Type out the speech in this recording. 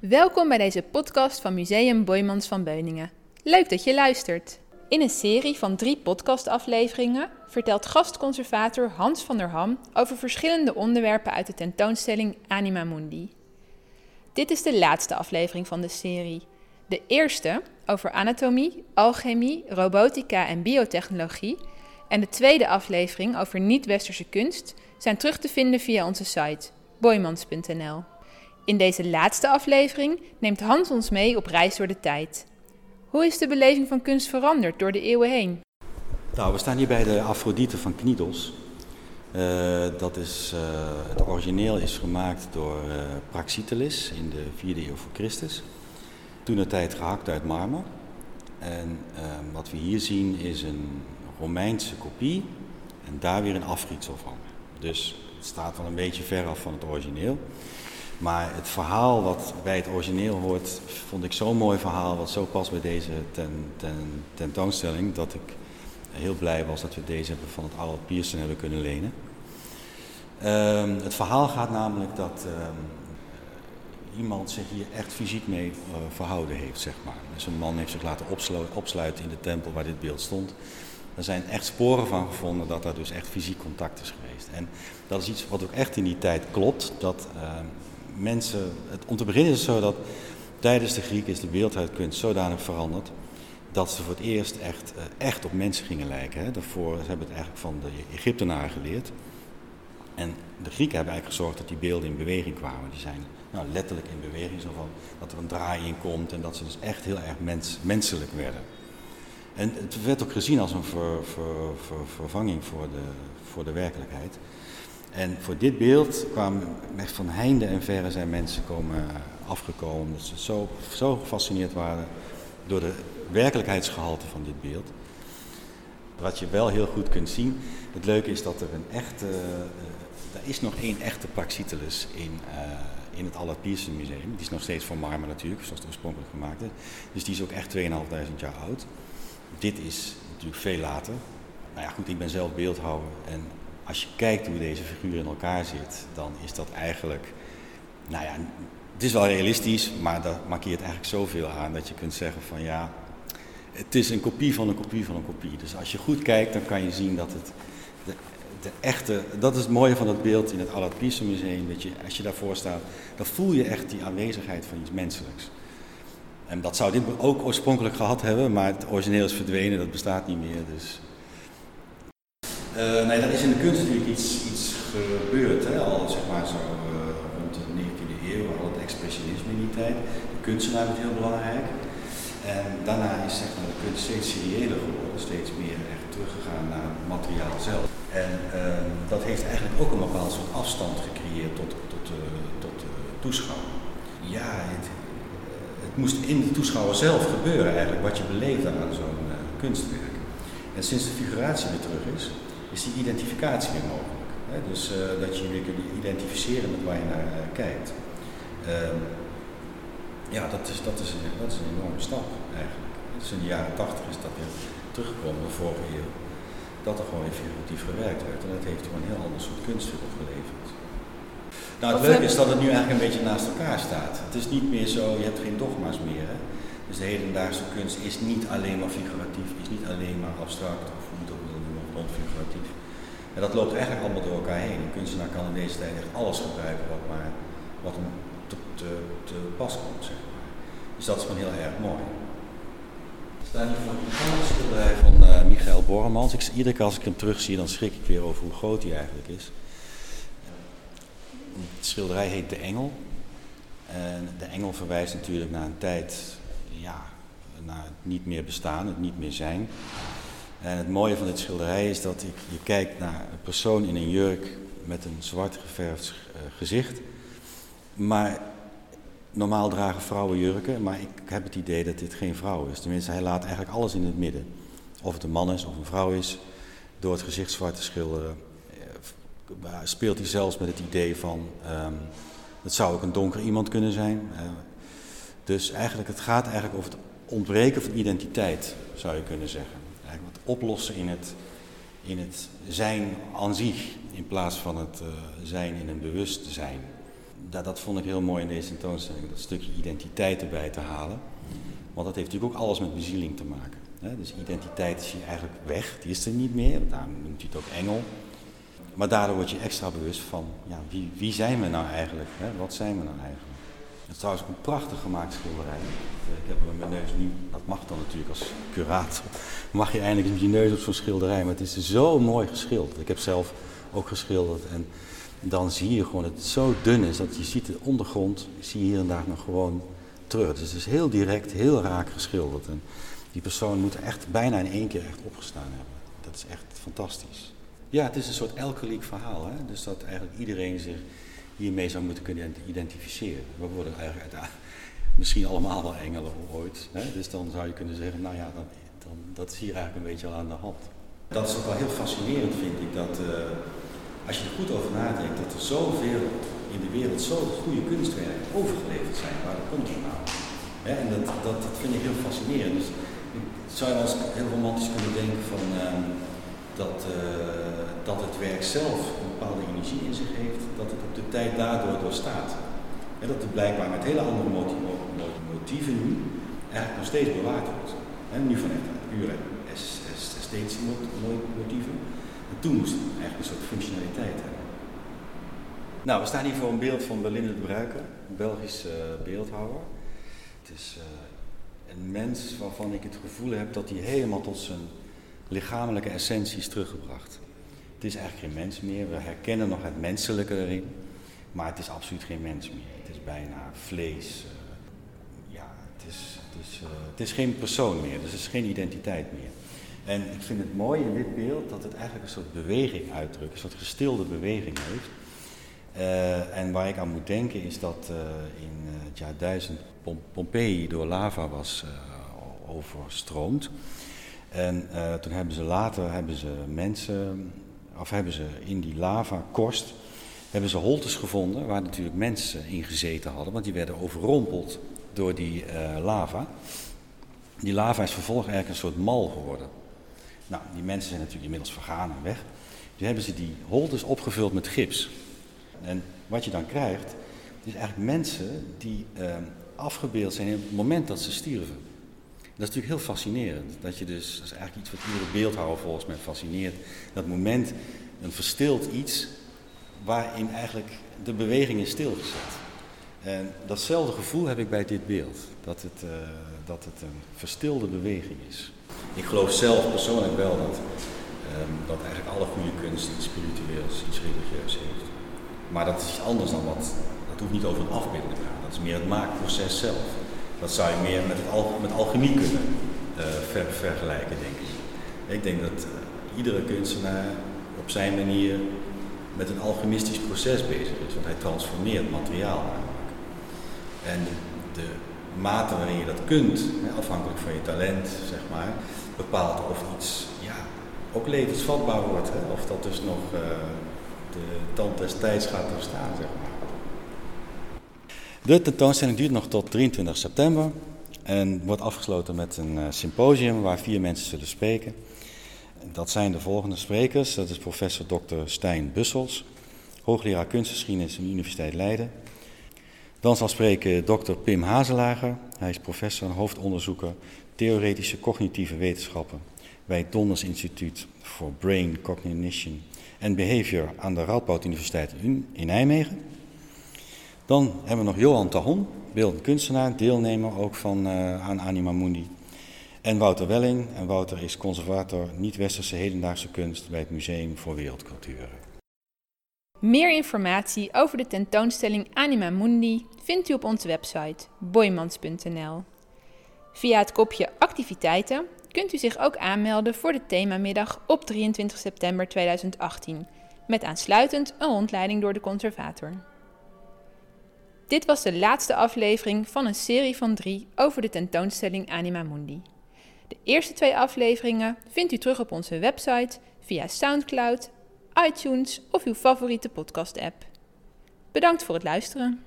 Welkom bij deze podcast van Museum Boymans van Beuningen. Leuk dat je luistert. In een serie van drie podcastafleveringen vertelt gastconservator Hans van der Ham over verschillende onderwerpen uit de tentoonstelling Anima Mundi. Dit is de laatste aflevering van de serie. De eerste over anatomie, alchemie, robotica en biotechnologie en de tweede aflevering over niet-westerse kunst zijn terug te vinden via onze site boymans.nl. In deze laatste aflevering neemt Hans ons mee op reis door de tijd. Hoe is de beleving van kunst veranderd door de eeuwen heen? Nou, we staan hier bij de Afrodite van Knidos. Uh, dat is, uh, het origineel is gemaakt door uh, Praxiteles in de 4e eeuw voor Christus. Toen de tijd gehakt uit marmer. En wat we hier zien is een Romeinse kopie en daar weer een afgietsel van. Dus het staat wel een beetje ver af van het origineel. Maar het verhaal wat bij het origineel hoort, vond ik zo'n mooi verhaal, wat zo past bij deze ten, ten, tentoonstelling, dat ik heel blij was dat we deze van het oude Pierson hebben kunnen lenen. Um, het verhaal gaat namelijk dat um, iemand zich hier echt fysiek mee uh, verhouden heeft, zeg maar. Dus een man heeft zich laten opsluiten in de tempel waar dit beeld stond. Er zijn echt sporen van gevonden dat er dus echt fysiek contact is geweest. En dat is iets wat ook echt in die tijd klopt. Dat uh, mensen, het, om te beginnen is het zo dat tijdens de Grieken is de beeldhouwkunst zodanig veranderd dat ze voor het eerst echt, uh, echt op mensen gingen lijken. Hè. Daarvoor hebben het eigenlijk van de Egyptenaren geleerd. En de Grieken hebben eigenlijk gezorgd dat die beelden in beweging kwamen. Die zijn nou, letterlijk in beweging, zo van dat er een draai in komt en dat ze dus echt heel erg mens, menselijk werden. En het werd ook gezien als een ver, ver, ver, vervanging voor de, voor de werkelijkheid. En voor dit beeld kwamen echt van heinde en verre zijn mensen komen afgekomen. Omdat ze zo, zo gefascineerd waren door de werkelijkheidsgehalte van dit beeld. Wat je wel heel goed kunt zien, het leuke is dat er een echte, uh, er is nog één echte Praxiteles in, uh, in het Allard Pierson Museum. Die is nog steeds van marmer natuurlijk, zoals het oorspronkelijk gemaakt is. Dus die is ook echt 2.500 jaar oud. Dit is natuurlijk veel later. Nou ja, goed, ik ben zelf beeldhouwer en als je kijkt hoe deze figuur in elkaar zit, dan is dat eigenlijk, nou ja, het is wel realistisch, maar dat markeert eigenlijk zoveel aan dat je kunt zeggen van ja, het is een kopie van een kopie van een kopie. Dus als je goed kijkt, dan kan je zien dat het de, de echte, dat is het mooie van het beeld in het Allard Pierson Museum, dat je, als je daarvoor staat, dan voel je echt die aanwezigheid van iets menselijks. En dat zou dit ook oorspronkelijk gehad hebben, maar het origineel is verdwenen, dat bestaat niet meer. Dus uh, dat is in de kunst natuurlijk iets, iets gebeurd, hè? al zeg maar zo uh, rond de 19e eeuw, al het expressionisme in die tijd. De kunstenaar werd heel belangrijk. En daarna is zeg maar, de kunst steeds seriëler geworden, steeds meer echt teruggegaan naar het materiaal zelf. En uh, dat heeft eigenlijk ook een bepaald soort afstand gecreëerd tot, tot, tot de toeschouwer. Ja, het, het, moest in de toeschouwer zelf gebeuren eigenlijk, wat je beleefde aan zo'n kunstwerk. En sinds de figuratie weer terug is, is die identificatie weer mogelijk. Hè? Dus uh, dat je weer kunt identificeren met waar je naar uh, kijkt. Uh, ja, dat is, dat, is, dat is een enorme stap eigenlijk. Dus in de jaren tachtig is dat weer teruggekomen, de vorige eeuw, dat er gewoon weer figuratief gewerkt werd. En dat heeft gewoon een heel ander soort kunst weer opgeleverd. Nou, het leuke is dat het nu eigenlijk een beetje naast elkaar staat. Het is niet meer zo, je hebt geen dogma's meer. Hè? Dus de hedendaagse kunst is niet alleen maar figuratief, is niet alleen maar abstract of En dat loopt eigenlijk allemaal door elkaar heen. Een kunstenaar kan in deze tijd echt alles gebruiken wat, maar, wat hem te, pas komt. Zeg maar. Dus dat is gewoon heel erg mooi. We staan hier voor een schilderij van uh, Michael Borremans. Ik, iedere keer als ik hem terugzie, dan schrik ik weer over hoe groot hij eigenlijk is. Het schilderij heet De Engel. En de engel verwijst natuurlijk naar een tijd, ja, naar het niet meer bestaan, het niet meer zijn. En het mooie van dit schilderij is dat ik, je kijkt naar een persoon in een jurk met een zwart geverfd uh, gezicht. Maar normaal dragen vrouwen jurken, maar ik heb het idee dat dit geen vrouw is. Tenminste, hij laat eigenlijk alles in het midden. Of het een man is of een vrouw is, door het gezicht zwart te schilderen, uh, speelt hij zelfs met het idee van, um, het zou ook een donker iemand kunnen zijn. Dus eigenlijk, het gaat eigenlijk over het ontbreken van identiteit, zou je kunnen zeggen oplossen in het, in het zijn aan zich, in plaats van het uh, zijn in een bewustzijn. ja, dat vond ik heel mooi in deze tentoonstelling, dat stukje identiteit erbij te halen. Want dat heeft natuurlijk ook alles met bezieling te maken. Hè? Dus identiteit is hier eigenlijk weg, die is er niet meer, daarom noemt hij het ook engel. Maar daardoor word je extra bewust van, ja, wie, wie zijn we nou eigenlijk? Hè? Wat zijn we nou eigenlijk? Het is trouwens ook een prachtig gemaakt schilderij. Ik heb met mijn neus nu, dat mag dan natuurlijk als curator, mag je eindelijk met je neus op zo'n schilderij. Maar het is zo mooi geschilderd. Ik heb zelf ook geschilderd en dan zie je gewoon dat het zo dun is dat je ziet de ondergrond, zie je hier en daar nog gewoon terug. Dus het is heel direct, heel raak geschilderd. En die persoon moet echt bijna in één keer echt opgestaan hebben. Dat is echt fantastisch. Ja, het is een soort elkeliek verhaal. Hè? Dus dat eigenlijk iedereen zich hiermee zou moeten kunnen identificeren. We worden eigenlijk misschien allemaal wel engelen ooit. Hè? Dus dan zou je kunnen zeggen, nou ja, dan, dan, dat is hier eigenlijk een beetje al aan de hand. Dat is ook wel heel fascinerend, vind ik, dat uh, als je er goed over nadenkt, dat er zoveel in de wereld zo goede kunstwerken overgeleverd zijn. Waar komt het nou? En dat, dat, vind ik heel fascinerend. Dus zou je eens heel romantisch kunnen denken van... Uh, dat, uh, dat het werk zelf een bepaalde energie in zich heeft, dat het op de tijd daardoor doorstaat. En dat het blijkbaar met hele andere motieven nu eigenlijk nog steeds bewaard wordt. En nu vanuit pure esthetische motieven. En toen moest het eigenlijk een soort functionaliteit hebben. Nou, we staan hier voor een beeld van Belinda de Bruiker, een Belgisch uh, beeldhouwer. Het is uh, een mens waarvan ik het gevoel heb dat hij helemaal tot zijn lichamelijke essentie is teruggebracht. Het is eigenlijk geen mens meer. We herkennen nog het menselijke erin. Maar het is absoluut geen mens meer. Het is bijna vlees. Uh, ja, het is, het, is, uh, het is geen persoon meer. Dus het is geen identiteit meer. En ik vind het mooi in dit beeld dat het eigenlijk een soort beweging uitdrukt. Een soort gestilde beweging heeft. Uh, en waar ik aan moet denken is dat in het jaar 1000 Pompeii door lava was overstroomd. En uh, toen hebben ze later hebben ze mensen, of hebben ze in die lavakorst, hebben ze holtes gevonden waar natuurlijk mensen in gezeten hadden, want die werden overrompeld door die uh, lava. Die lava is vervolgens eigenlijk een soort mal geworden. Nou, die mensen zijn natuurlijk inmiddels vergaan en weg. Dus hebben ze die holtes opgevuld met gips. En wat je dan krijgt, is eigenlijk mensen die uh, afgebeeld zijn op het moment dat ze stierven. Dat is natuurlijk heel fascinerend. Dat je dus, is eigenlijk iets wat iedere beeldhouwer volgens mij fascineert. Dat moment, een verstild iets, waarin eigenlijk de beweging is stilgezet. En datzelfde gevoel heb ik bij dit beeld. Dat het, uh, dat het een verstilde beweging is. Ik geloof zelf persoonlijk wel dat, um, dat eigenlijk alle goede kunst iets spiritueels, iets religieus heeft. Maar dat is iets anders dan wat, dat hoeft niet over een afbeelding te gaan. Dat is meer het maakproces zelf. Dat zou je meer met, al, met alchemie kunnen uh, ver, vergelijken, denk ik. Ik denk dat uh, iedere kunstenaar op zijn manier met een alchemistisch proces bezig is, want hij transformeert materiaal namelijk. En de, mate waarin je dat kunt, afhankelijk van je talent, zeg maar, bepaalt of iets ja, ook levensvatbaar wordt, hè? of dat dus nog uh, de tand des tijds gaat doorstaan, zeg maar. De tentoonstelling duurt nog tot 23 september en wordt afgesloten met een uh, symposium waar vier mensen zullen spreken. Dat zijn de volgende sprekers. Dat is professor Dr. Stijn Bussels, hoogleraar kunstgeschiedenis aan de Universiteit Leiden. Dan zal spreken Dr. Pim Hazelager. Hij is professor en hoofdonderzoeker theoretische cognitieve wetenschappen bij het Donders Instituut voor Brain Cognition and Behavior aan de Radboud Universiteit in Nijmegen. Dan hebben we nog Johan Tahon, beeldend kunstenaar, deelnemer ook van, uh, aan Anima Mundi. En Wouter Welling. En Wouter is conservator niet-westerse hedendaagse kunst bij het Museum voor Wereldcultuur. Meer informatie over de tentoonstelling Anima Mundi vindt u op onze website boymans.nl. Via het kopje activiteiten kunt u zich ook aanmelden voor de themamiddag op 23 september 2018, met aansluitend een rondleiding door de conservator. Dit was de laatste aflevering van een serie van drie over de tentoonstelling Anima Mundi. De eerste twee afleveringen vindt u terug op onze website via SoundCloud, iTunes of uw favoriete podcast-app. Bedankt voor het luisteren.